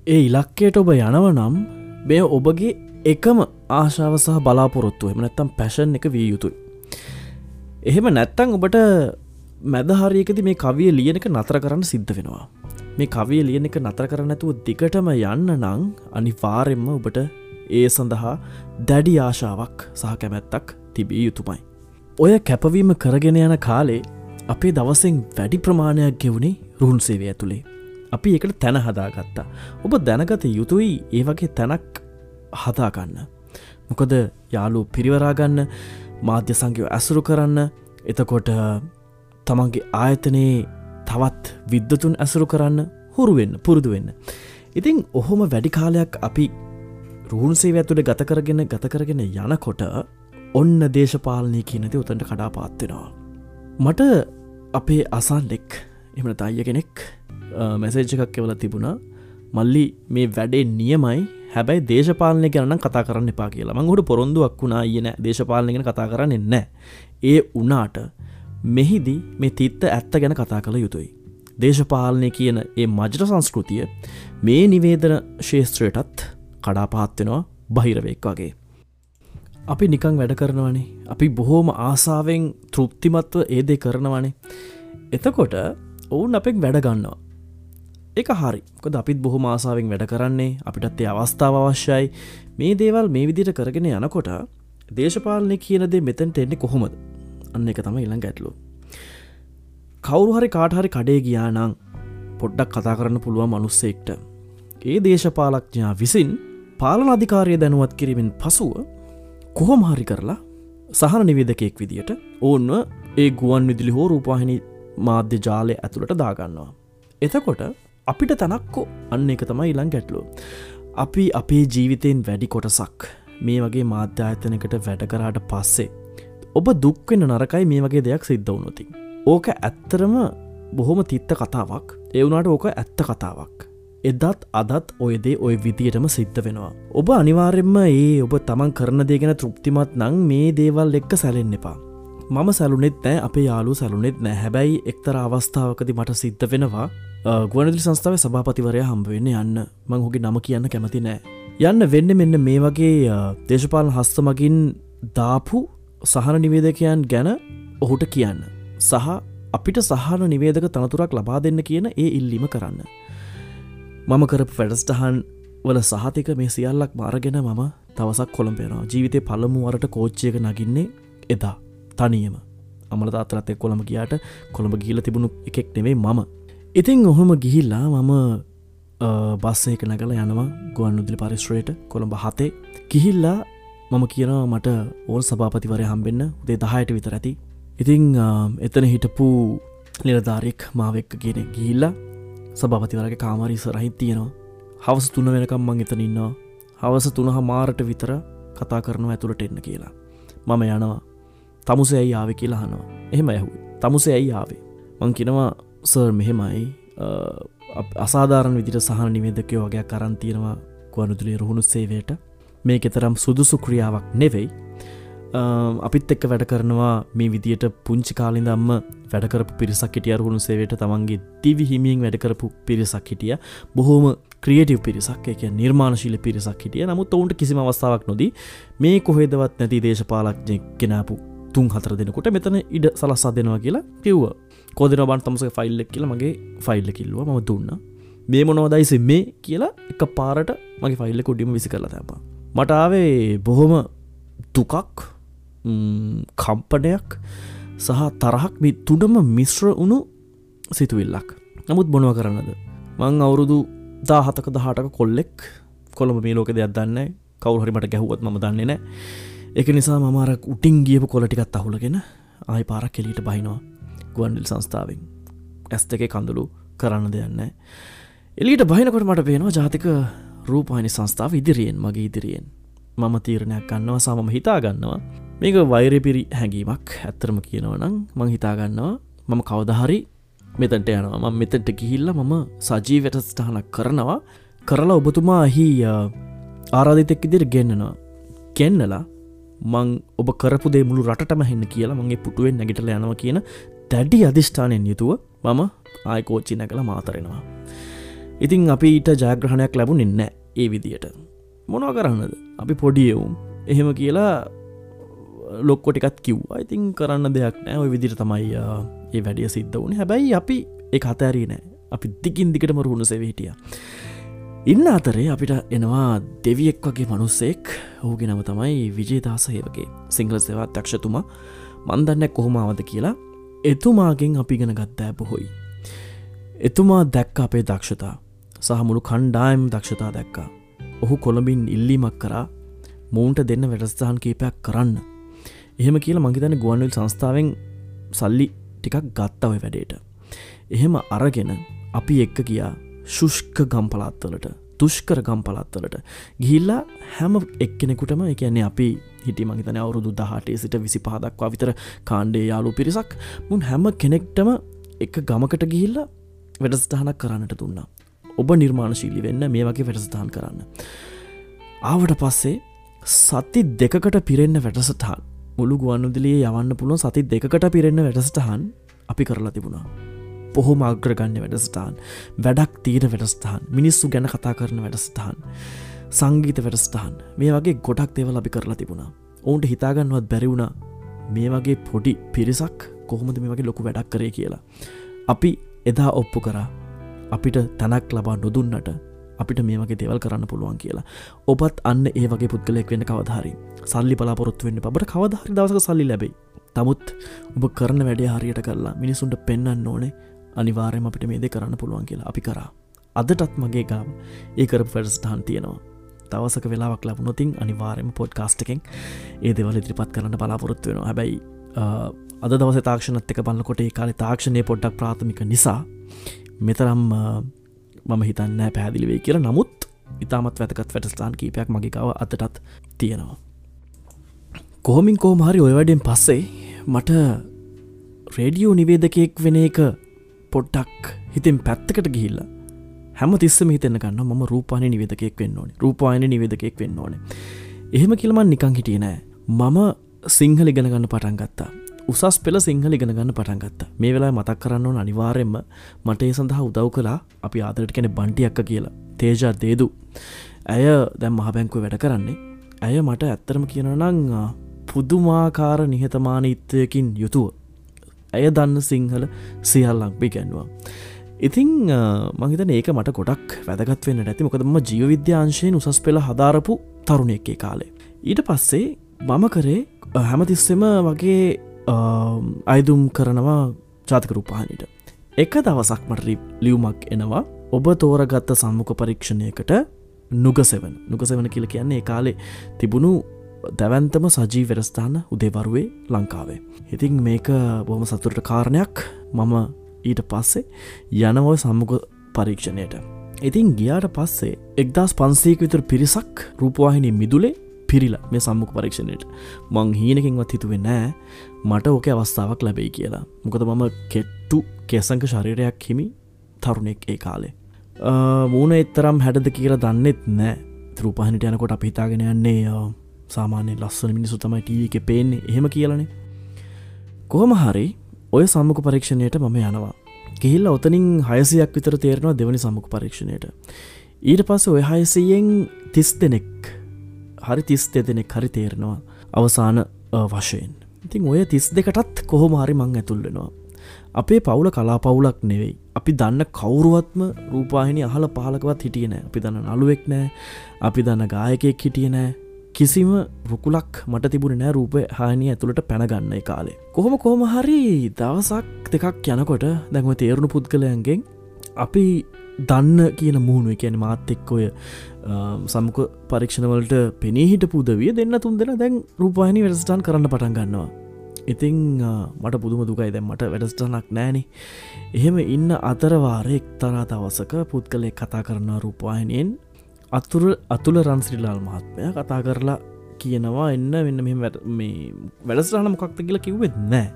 ඒ ඉලක්කයට ඔබ යනව නම් මෙය ඔබගේ එකම ආශාව සහ බලාපොරොත්තු එම නැත්තම් පැෂන් එක වී යුතුයි. එහෙම නැත්තං ඔබට මැදහරියකති මේ කවිය ලියනක නතර කරන්න සිද්ධ වෙනවා. මේ කවිය ලියන එක නතර කරනැතුව දිගටම යන්න නං අනිවාරෙන්ම ඔබට ඒ සඳහා දැඩි ආශාවක් සහ කැමැත්තක් තිබිය යුතුමයි. ඔය කැපවීම කරගෙන යන කාලේ අපේ දවසෙන් වැඩි ප්‍රමාණයක් ගෙවුණේ රුහුන් සේවය ඇතුළේ. අපි එකට තැන හදාගත්තා. ඔබ දැනගත යුතුයි ඒ වගේ තැනක් හදාගන්න. මොකද යාලු පිරිවරාගන්න මාධ්‍ය සංගයෝ ඇසුරු කරන්න එතකොට තමන්ගේ ආයතනයේ තවත් විද්ධතුන් ඇසුරු කරන්න හුරුවෙන්න පුරුදුවෙන්න. ඉතිං ඔහොම වැඩි කාලයක් අපි රුහුන්සේ ඇතුළ ගත කරගෙන ගත කරගෙන යනකොට ඔන්න දේශපාලනය කියනති උතන්ට කඩා පාත්වෙනවා. මට අපේ අසන්ලෙක් එමට අයිය කෙනෙක් මැසේජ් එකක් එවල තිබුණා මල්ලි මේ වැඩේ නියමයි හැබැයි දේශපාලනය ගැන කතා කරන්න එපා කියලා මංහුට පොරොන්දුවක් වුණා කියන දේශපාලනගෙන කතා කරන්න එන්න ඒ උනාට මෙහිදි මේ තිත්ත ඇත්ත ගැන කතා කළ යුතුයි. දේශපාලනය කියන ඒ මජර සංස්කෘතිය මේ නිවේදන ශේෂත්‍රයටත් කඩාපාත්වෙනවා බහිරවෙක් වගේ. අපි නිකං වැඩ කරනවනේ. අපි බොහෝම ආසාාවෙන් තෘප්තිමත්ව ඒදේ කරනවනේ. එතකොට ඔවුන් අපෙක් වැඩ ගන්නවා. එක හරි. කොද අපිත් බොහෝ මාසාාවෙන් වැඩ කරන්නේ අපිටත් ඒ අවස්ථාව අවශ්‍යයි. මේ දේවල් මේ විදිට කරගෙන යනකොට දේශපාලනය කියනදේ මෙතැන්ට එන්නේ කොහොමද? අන්න එක තම ඉළඟ ඇත්ලු කවුරු හරි කාටහරි කඩේ ගියානං පොඩ්ඩක් කතා කරන්න පුළුවන් මනුස්සෙක්ට. ඒ දේශපාලක්ඥා විසින් පාලන අධිකාරය දැනුවත් කිරීමෙන් පසුව කොහොම හරි කරලා සහන නිවේදකෙක් විදිට ඕන්ව ඒ ගුවන් විදිලි හෝ රූපාහිනි මාධ්‍ය ජාලය ඇතුළට දාගන්නවා. එතකොට අපිට තනක්කෝ අන්න එක තමයි ඉළං ගැටලු. අපි අපේ ජීවිතයෙන් වැඩි කොටසක් මේ වගේ මාධ්‍යායතනකට වැඩ කරාට පස්සේ. ඔබ දුක්වෙන නරකයි මේ වගේ දෙයක් සිද්ධ වුණොති. ඕක ඇත්තරම බොහොම තිත්ත කතාවක් එවුනාට ඕක ඇත්ත කතාවක් එදත් අදත් ඔයදේ ඔය විදියටම සිද්ධ වෙනවා. ඔබ අනිවාරෙන්ම ඒ ඔබ තමන් කරන දේගෙන තෘප්තිමත් නං මේ දේවල් එක්ක සැලෙන් එපා. මම සැලුනෙත් නෑ අපේ යාලු සැලුනෙත් නෑ හැබැයි එක්තර අවස්ථාවකද මට සිද්ධ වෙනවා ගුවනදිලි සංස්ථාව සභාපතිවරය හම්බවෙන්න යන්න මං හොගේ නම කියන්න කැමති නෑ. යන්න වෙන්න මෙන්න මේ වගේ දේශපාලන හස්ත මගින් දාපු සහන නිවේදකයන් ගැන ඔහුට කියන්න. සහ අපිට සහන නිවේදක තනතුරක් ලබා දෙන්න කියන ඒ ඉල්ලිම කරන්න. මම කරපු වැඩස්ටහන් වල සහතික මේ සියල්ලක් මාරගෙන මම තවසක් කොළඹෙනවා ජීවිතය පළමු වරට කෝච්චයක නගින්නේ එදා. තනියම. අමල තාතරත් එක් කොළඹ ගියාට කොළඹ ගීල තිබුණු එකෙක් නෙවෙයි මම. ඉතිං ඔහොම ගිහිල්ලා මම බස්සයක නැගල යනවා ගුවන් උදිලි පරිශ්‍රයට කොළඹ හතේ. කිහිල්ලා මම කියනවා මට ඕල් සභාපතිවරය හම්බෙන්න්න උදේ දහයට විතර ඇති. ඉතිං එතන හිටපු නිලධාරෙක් මාවෙක්ක ගෙන ගිහිල්ලා සභාපතිවරගේ කාමරි සරහිත් තියෙනවා. හවස තුන වෙනකම් මං එතන ඉන්නවා. හවස තුනහ මාරට විතර කතා කරනවා ඇතුළට එන්න කියලා. මම යනවා. තමුසේ ඇයි ආවෙ කියලා හනවා එහෙම ඇහුව. තමුසේ ඇයි ආවේ? මං කිනවා සර් මෙහෙමයි. අසාධාරණ විදිට සහන නිවේදකයෝ වගේ කරන්තියෙනවා ගුවනුදුලේ රුහුණු සේවයට. මේ කෙතරම් සුදුසු ක්‍රියාවක් නෙවෙයි. අපිත් එක්ක වැඩ කරනවා මේ විදියට පුංචි කාලින්දම්ම වැඩකරපු පිරිසක් හිටිය රුණු සේවට තමන්ගේ තිවි හිමියෙන් වැඩකරපු පිරිසක් හිටිය. බොහෝම ක්‍රියටව් පිරිසක් එක නිර්මාණශීල පිරිසක් හිටිය. නමුත් ඔවුන්ට කිසිම අවස්ථාවක් නොදී මේ කොහෙදවත් නැති දේශපාලක්ජය කෙනපු තුන් හතර දෙනකොට මෙතන ඉඩ සලස්සා දෙනවා කියලා කිව්ව. කෝදන බන් තමසක ෆයිල්ලක් කියලා මගේ ෆයිල්ල කිල්ලුව ම දුන්න. මේ මොනෝදයිසි මේ කියලා එක පාරට මගේ ෆයිල්ල කුඩිම විසි කරලා තැපා මටාවේ බොහොම දුකක්. කම්පනයක් සහ තරහක් මේ තුඩම මිශ්‍ර වුණු සිතුවිල්ලක්. නමුත් බොනව කරන්නද? මං අවුරුදු දා හතක දහටක කොල්ලෙක්. කොළඹ මේ ලෝක දෙයක් දන්න කවුහරිමට ගැහුවත් ම දන්නේ නෑ එක නිසා මමාර උටින් ගියපු කොලටිකත් අහුලගෙන ආය පාරක් කෙලීට බහිනවා. ගුවන්ඩිල් සංස්ථාවෙන්. ඇස් දෙක කඳුළු කරන්න දෙයන්න එලිට බහිනකොට මට පේනවා ජාතික රූපානි සංස්ථාව ඉදිරියෙන් මගේ ඉදිරියෙන්. මම තීරණයක් ගන්නවා සමම හිතා ගන්නවා මේක වෛරපිරි හැඟීමක් ඇත්තරම කියනවනම් මං හිතාගන්නවා මම කවදහරි මෙතැන්ට යනවා. මම මෙතැන්ට ගිහිල්ල මම සජී වැටස්ටහනක් කරනවා. කරලා ඔබතුමා හි ආරාධිතෙක් ඉදිරි ගෙන්න්නනවා ගෙන්නලා මං ඔබ කරපු දේ මුළු රටම හෙන්න කියලා මගේ පුටුවෙන් නැගිටල යනවා කියන දැඩි අධිෂ්ඨානයෙන් යුතුව මම ආයකෝච්චි නැකළ මාතරෙනවා. ඉතිං අපි ඊට ජයග්‍රහණයක් ලැබුණ එන්න ඒ විදියට. මොනව කරන්නද? අපි පොඩියවුම් එහෙම කියලා ලොක්කොටිකත් කිව්වා. ඉතින් කරන්න දෙයක් නෑ. ඔය විදිර තමයි uh, ඒ වැඩිය සිද්ධ වුණ. හැබැයි අපි ඒ අතෑරී නෑ. අපි දිකින් දිකටම රුණු සෙවහිටිය. ඉන්න අතරේ අපිට එනවා දෙවියෙක් වගේ මනුස්සෙක්. හෝගෙ නම තමයි විජේදාසහයවගේ සිංහල සේවත් දක්ෂතුමා මන්දන්න කොහොමාවද කියලා එතුමාගෙන් අපිගෙන ගත්තෑ බොහොයි. එතුමා දැක්ක අපේ දක්ෂතා. සහමුළු කණ්ඩායම් දක්ෂතා දැක්කා. ඔහු කොළඹින් ඉල්ලීමක් කරා. මූන්ට දෙන්න වැඩස්ථාන් කීපයක් කරන්න. එහෙම කියලා මංහිතන ගුවන්විල් සංස්ථාවෙන් සල්ලි ටිකක් ගත්තව වැඩේට. එහෙම අරගෙන අපි එක්ක ගියා ශුෂ්ක ගම්පලත්වලට තුෂ්කර ගම්පලත්වලට ගිහිල්ලා හැම එක්කෙනෙකුටම එකන්නේ අපි හිටි මහිතන අවුරුදු දහටේ සිට විසි පහදක්වා විතර කාණ්ඩේ යාලු පිරිසක් මුන් හැම කෙනෙක්ටම එක ගමකට ගිහිල්ල වැඩස්ථානක් කරන්නට දුන්නා. ඔබ නිර්මාණශීලි වෙන්න මේ වගේ වැඩසටහන් කරන්න. ආවට පස්සේ සති දෙකකට පිරෙන්න්න වැඩසටහන් මුළු ගුවන්නුදිලිය යවන්න පුළුවන් සති දෙකට පිරෙන්න්න වැඩසටහන් අපි කරලා තිබුණා. පොහොම අග්‍රගන්න වැඩස්ථාන් වැඩක් තීර වැඩස්ථාන් මිනිස්සු ගැන කතා කරන වැඩස්ථාන් සංගීත වැඩස්ථාන් මේ වගේ ගොඩක් දේවල් අපි කරලා තිබුණා. ඔවුන්ට හිතාගන්නවත් බැරිවුණ මේ වගේ පොඩි පිරිසක් කොහොමද මේ වගේ ලොකු වැඩක් කරේ කියලා. අපි එදා ඔප්පු කරා. අපිට තැනක් ලබා නොදුන්නට අපිට මේ වගේ දෙවල් කරන්න පුළුවන් කියලා. ඔබත් අන්න ඒ වගේ පුද්ගලෙක් වෙන්න කවධහරි සල්ලි පලාපොරොත්තු වෙන්න පබට කවධහරි දවසක සල්ලි ලැබයි. තමුත් ඔබ කරන වැඩේ හරියට කරලා මිනිසුන්ට පෙන්න්න ඕනේ අනිවාරයම අපිට මේද කරන්න පුළුවන් කියලා. අපි කරා. අදටත් මගේ ගාව ඒකර ෆෙඩස්ටහන් තියෙනවා. දවසක වෙලාවක් ලබුණොතින් අනිවාරයම පොඩ් කාස්ටකෙන් ඒ දෙවල ඉදිරිපත් කරන්න බලාපොරොත්තු වෙනවා. හැබැයි අද දවස තාක්ෂණත් එක බලකොට ඒ කාලි තාක්ෂණය පොඩ්ඩක් ප්‍රාථමික නිසා මෙතරම් මම හිතන්න පැදිලිවේ කියලා. නමුත් ඉතාමත් වැතකත් වැටස්ථාන් කීපයක් මගේකාව අතටත් තියෙනවා. කොහොමින් කෝමහරි ඔය වැඩෙන් පස්සේ මට රේඩියෝ නිවේදකයෙක් වෙන එක පොඩ්ඩක් හිතින් පැත්තකට ගිහිල්ල හැම තිස්සම හිතන්න ගන්න ම රූපාන නිවේදකෙක් වෙන්න ඕන. රූපායන නිවේදකෙක් වෙන්න ඕන. එහෙම කියලමන් නිකං හිටිය නෑ. මම සිංහල ඉගෙන ගන්න පටන් ගත්තා. උසස් පෙළ සිංහල ඉගෙන ගන්න පටන් ගත්ත. මේ වෙලා මතක් කරන්න ඕන අනිවාරෙන්ම මට ඒ සඳහා උදව් කලා අපි ආදරට කෙනෙ බන්ටියක්ක කියලා. තේජා දේදු. ඇය දැම් මහබැංකුව වැඩ කරන්නේ. ඇය මට ඇත්තරම කියනනං පුදුමාකාර නිහතමානීත්වයකින් යුතුව. ඇය දන්න සිංහල සියල්ලක් ගැන්වා ඉතිං මහිතන ඒක මට ගොඩක් වැදගත් වෙන්න ඇති මොකදම ජීවවිද්‍යාංශයෙන් උසස් පෙළ හදාරපු තරුණයක්කේ කාලේ. ඊට පස්සේ මම කරේ හැමතිස්සෙම වගේ අයිදුම් කරනවා ජාතික රූපාණිට. එක දවසක් මට ලියවමක් එනවා ඔබ තෝරගත්ත සම්මුඛ පරීක්ෂණයකට නුගසෙවන නුගසෙවන කියල කියන්නේ කාලේ තිබුණු දැවන්තම සජී වෙරස්ථාන උදේවරුවේ ලංකාවේ. ඉතින් මේක බොහම සතුරට කාරණයක් මම ඊට පස්සේ යනවොය සම්මුඛ පරීක්ෂණයට. ඉතින් ගියාට පස්සේ එක්දස් පන්සේක විතර පිරිසක් රූපවාහිනි මිදුලේ පිරිලා මේ සම්මුඛ පරීක්ෂණයට. මං හීනකින්වත් හිතුවේ නෑ. මට ඕක අවස්ථාවක් ලැබෙයි කියලා. මොකද මම කෙට්ටු කෙසංක ශරීරයක් හිමි තරුණෙක් ඒ කාලේ. මූුණ එත්තරම් හැඩද කියලා දන්නෙත් නෑ. තරූපහනිට යනකොට අප හිතාගෙන යන්නේ සාමාන්‍ය ලස්සන මිනිසු තමයි ටීව එක පේන්නේ. එහෙම කියලනේ. කොහොම හරි ඔය සම්මුඛ පරීක්ෂණයට මම යනවා. ගිහිල්ල ඔතනින් හයසයක් විතර තේරෙනවා දෙවනි සම්මුඛ පරීක්ෂණයට. ඊට පස්ස ඔය හයසයෙන් තිස් දෙනෙක් හරි තිස් දෙදෙනෙක් හරි තේරෙනවා අවසාන වශයෙන්. ඉතින් ඔය තිස් දෙකටත් කොහොම හරි මං ඇතුල් වෙනවා. අපේ පවුල කලා පවුලක් නෙවෙයි. අපි දන්න කවුරුවත්ම රූපාහිනි අහල පහලකවත් හිටිය නෑ. අපි දන්න නළුවෙක් නෑ. අපි දන්න ගායකෙක් හිටිය නෑ. කිසිම රුකුලක් මට තිබුණ නෑ රූප හානිය ඇතුළට පැනගන්න කාලේ. කොහොම කොහොම හරි දවසක් දෙකක් යනකොට දැන්ව තේරුණු පුද්ගලයන්ගෙන් අපි දන්න කියන මුහුණු එකැන මාත් එක්ක ඔය සමුක පරීක්ෂණවලට පෙනී හිට පුදවිය දෙන්න තුන් දෙෙන දැන් රූපාහිනි වැඩස්ටාන් කරන්න පටන් ගන්නවා. ඉතිං මට පුදුම දුකයි. දැම්මට වැඩස්ටනක් නෑනෙ එහෙම ඉන්න අතරවාරෙක් තරා දවසක පුද්ගලෙක් කතා කරන්න රූපවාහිනයෙන්. අතුර අතුල රන්සිරිලාල් මහත්මය කතා කරලා කියනවා එන්න වෙන්න මෙ වැඩස්රහන මොකක්ත කියලා කිව්වෙත් නෑ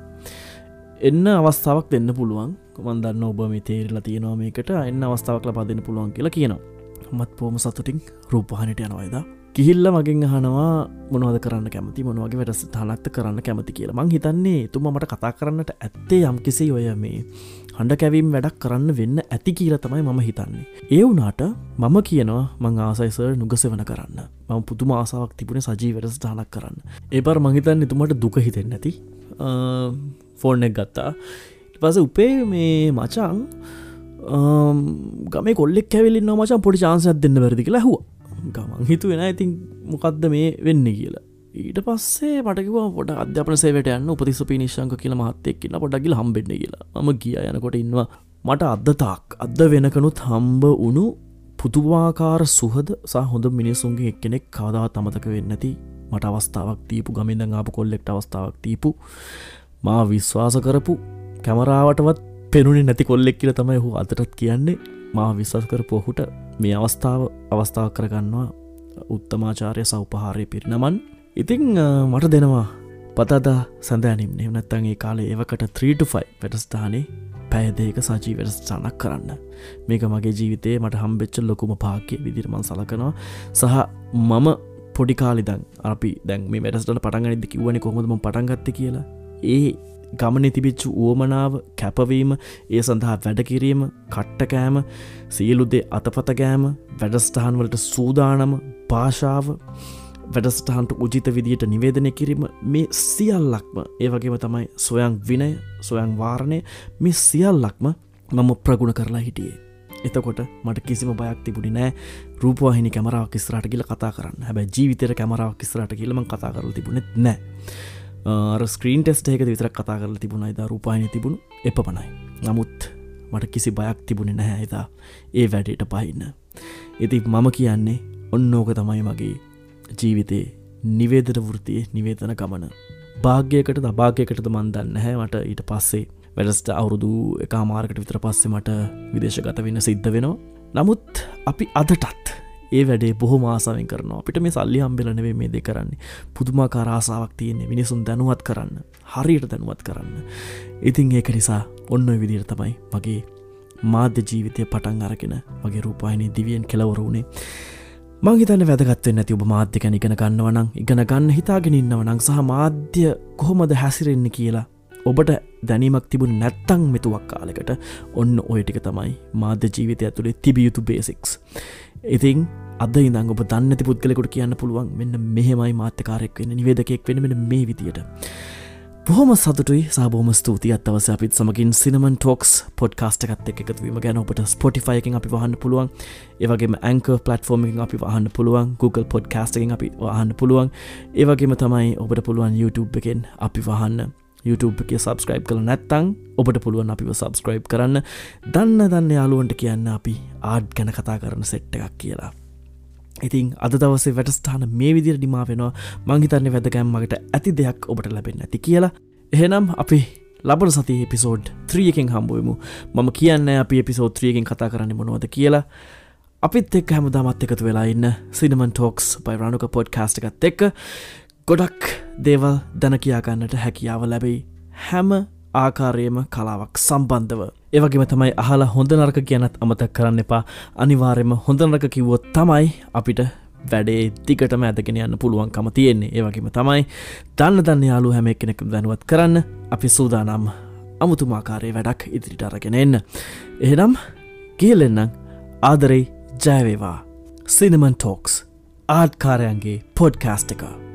එන්න අවස්ථාවක් දෙන්න පුළුවන්. කොමන්දන්න ඔබ මේ තේරලා තියෙනවා මේකට. එන්න අවස්ථාවක්ල පදන්න පුළුවන් කියලා කියනවා. මත් පෝම සතුටින් රූපහනට යනවයිදා කිහිල්ල මගෙන් අහනවා මොනවද කරන්න කැමති? මොනවගේ වැඩස තනක්ත කරන්න කැමති? කියලා. මං හිතන්නේ තුම මට කතා කරන්නට ඇත්තේ යම් කිසි ඔය මේ හඬ කැවීම් වැඩක් කරන්න වෙන්න ඇති කියල තමයි මම හිතන්නේ. ඒ වුනාට මම කියනවා මං ආසයිසර් නුගසවන කරන්න. මම පුතු ආසාවක් තිබුණ සජී වැඩස දානක් කරන්න. ඒපර මහිතන්න එතුමට දුක හිතෙන් නැති ෆෝර්න එක් ගත්තා. පස උපේ මේ මචං ගම කොල්ෙක් ඇවිලි මචන් පොඩි චාන්සයක් දෙන්න වැරදි කියලා හුව ගමන් හිතුවෙන ඉතින් මොකක්ද මේ වෙන්න කියලා. ඊට පස්සේ මටකිව පොට අධ්‍යපන සේවට යන්න උපතිස පිනිශ්ංක කියල මහත්තෙක් කියන්න පොඩගිල හම්බෙන්න කියලා. ම කිය යනකොට ඉන්නවා මට අද්ද තාක් අද වෙනකනුත් හම්බ වුණු පුතුවාකාර සුහද සහ හොඳ මිනිසුන්ගේ එක්කෙනෙක් කාදා තමතක වෙන්නති මට අවස්ථාවක් තීපු ගමින්ද ආපු කොල්ලෙක්ට අවස්ථාවක් තීපු මා විශ්වාස කරපු කැමරාවටවත් පෙනුනේ නැති කොල්ලෙක් කියල තමයි හු අතරත් කියන්නේ. මා විශ්වාස කර පොහුට මේ අවස්ථාව අවස්ථාව කරගන්නවා උත්තමාචාරය සෞපහාරය පිරිනමන්. ඉතිං මට දෙනවා පතදා සඳෑනිම් එවනත්තන්ගේ කාලේ ඒවකට 3ටෆයි වැඩස්ථානේ පැයදේක සජී වැඩස්ථානක් කරන්න. මේක මගේ ජීවිතේ මට හම්බෙච්ච ලොකුම පාකය විදිරමන් සලකනවා. සහ මම පොඩිකාලිදන් අපි දැන් මේ වැඩස්ට පටන්ගනිදි කිව්වනි කොහොමදම පටන්ගත්ත කියලා. ඒ ගමන තිබිච්චු උවමනාව කැපවීම ඒ සඳහා වැඩකිරීම කට්ටකෑම සියලුදේ අතපතගෑම වැඩස්ටහන්වලට සූදානම භාෂාව වැඩස්ටහන්ට උජිත විදියට නිවේදනය කිරීම මේ සියල්ලක්ම ඒවගේම තමයි සොයන් විනය සොයන් වාරණය මේ සියල්ලක්ම මම ප්‍රගුණ කරලා හිටියේ. එතකොට මට කිසිම බයක් තිබුණි නෑ. රූපවාහිනි කැමරාවක් ස්රට කියල කතා කරන්න. හැබැ ජීවිතර කැමරාවක් ස්රට කියලම කතා කරල තිබුණෙත් නෑ. ස්ක්‍රීන් ටෙස්ට එක විතර කතා කරල තිබුණයි ද රූපායන තිබුණු එපමණයි. නමුත් මට කිසි බයක් තිබුණෙ නැහැ. එදා ඒ වැඩට පහින්න ඉති මම කියන්නේ ඔන්නෝක තමයි මගේ ජීවිතේ නිවේදර වෘතිය නිවේතන ගමන. භාග්‍යයකට දභාගයකටද මන්දන්න හැ මට ඊට පස්සේ වැඩස්ට අවුරුදු එක මාර්කට විතර පස්සේ මට විදේශගත වෙන්න සිද්ධ වෙනවා. නමුත් අපි අදටත් ඒ වැඩේ බොහෝ මාසාවෙන් කරනවා. අපිට මේ සල්ලි හම්බෙල නෙවේ මේ දෙ කරන්නේ. පුදුමා කාරාසාාවක් තියන්නේ. මිනිසුන් දැනුවත් කරන්න. හරියට දැනුවත් කරන්න. ඉතින් ඒක නිසා ඔන්න විදිර තමයි මගේ මාධ්‍ය ජීවිතය පටන් අරගෙන මගේ රූපායනි දිවියෙන් කෙලවර වුණේ මංහිතන්න වැදගත්වෙන් නැති ඔබ මාධ්‍යකැන ඉගෙන ගන්නවනං ඉගෙන ගන්න හිතාගෙන ඉන්නවනං සහ මාධ්‍ය කොහොමද හැසිරෙන්න කියලා ඔබට දැනීමක් තිබුණ නැත්තං මෙතුවක් කාලෙකට ඔන්න ඔය ටික තමයි මාධ්‍ය ජීවිතය ඇතුළේ තිබියුතු බේසික්ස්. ඉතිං අද ඉඳං ඔබ දන්නති පුද්ගලෙකුට කියන්න පුළුවන් මෙන්න මෙහෙමයි මාත්‍යකාරෙක් වෙන්න නිවේදකෙක් වෙන මෙන මේ විදියට. බොහොම සතුටුයි සාබෝම ස්තුති අත්තවස අපිත් සමගින් සිනමන් ටෝක්ස් පොඩ්කාස්ට එකත් එක් එකතුවීම ගැන ඔබට ස්පොටිෆයකින් අපි වහන්න පුළුවන්. ඒවගේම ඇංක පලටෆෝර්මින් අපි වහන්න පුළුවන්. Google පොඩ්කාස්ටකින් අපි වහන්න පුළුවන්. ඒවගේම තමයි ඔබට පුළුවන් YouTube එකෙන් අපි වහන්න. YouTube එක සබස්ක්‍රයිබ් කළ නැත්තං ඔබට පුළුවන් අපිව සබස්ක්‍රයිබ් කරන්න. දන්න දන්න යාලුවන්ට කියන්න අපි ආඩ් ගැන කතා කරන සෙට්ට එකක් කියලා. ඉතින් අද දවසේ වැටස්ථාන මේ විදිර ඩිමා වෙනවා. මංහිතන්න වැදගැම්මකට ඇති දෙයක් ඔබට ලැබෙන ඇති කියලා. එහෙනම් අපි ලබන සති එපිසෝඩ් ත්‍රියකෙන් හම්බුවමු මම කියන්න අපි එපිසෝඩ් ත්‍රියගෙන් කතා කරන්න මොනවද කියලා. අපිත් එක් හැම දමත් එකතු වෙලා ඉන්න සිනමන් ටෝක්ස් බයි රණුක පොඩ් කාස්ට එකත් එක්ක ගොඩක් දේවල් දැන කියාගන්නට හැකියාව ලැබෙයි. හැම ආකාරයම කලාවක් සම්බන්ධව. ඒවගේම තමයි අහලා හොඳ නරක කියනත් අමතක් කරන්න එපා අනිවාර්යම හොඳ නරක කිව්වොත් තමයි අපිට වැඩේ තිකටම ඇදගෙන යන්න පුළුවන්කම තියෙන්නේ ඒවගේම තමයි දන්න දන්න යාලු හැම කෙනෙක් දැනුවත් කරන්න අපි සූදානම් අමුතුමාකාරය වැඩක් ඉදිරිට අරගෙන එන්න. එහෙනම් කියලෙන්නම් ආදරෙයි ජයවේවා සිනමන් ටෝක්ස් ආඩ්කාරයන්ගේ පොඩ්කාස්ට එකා.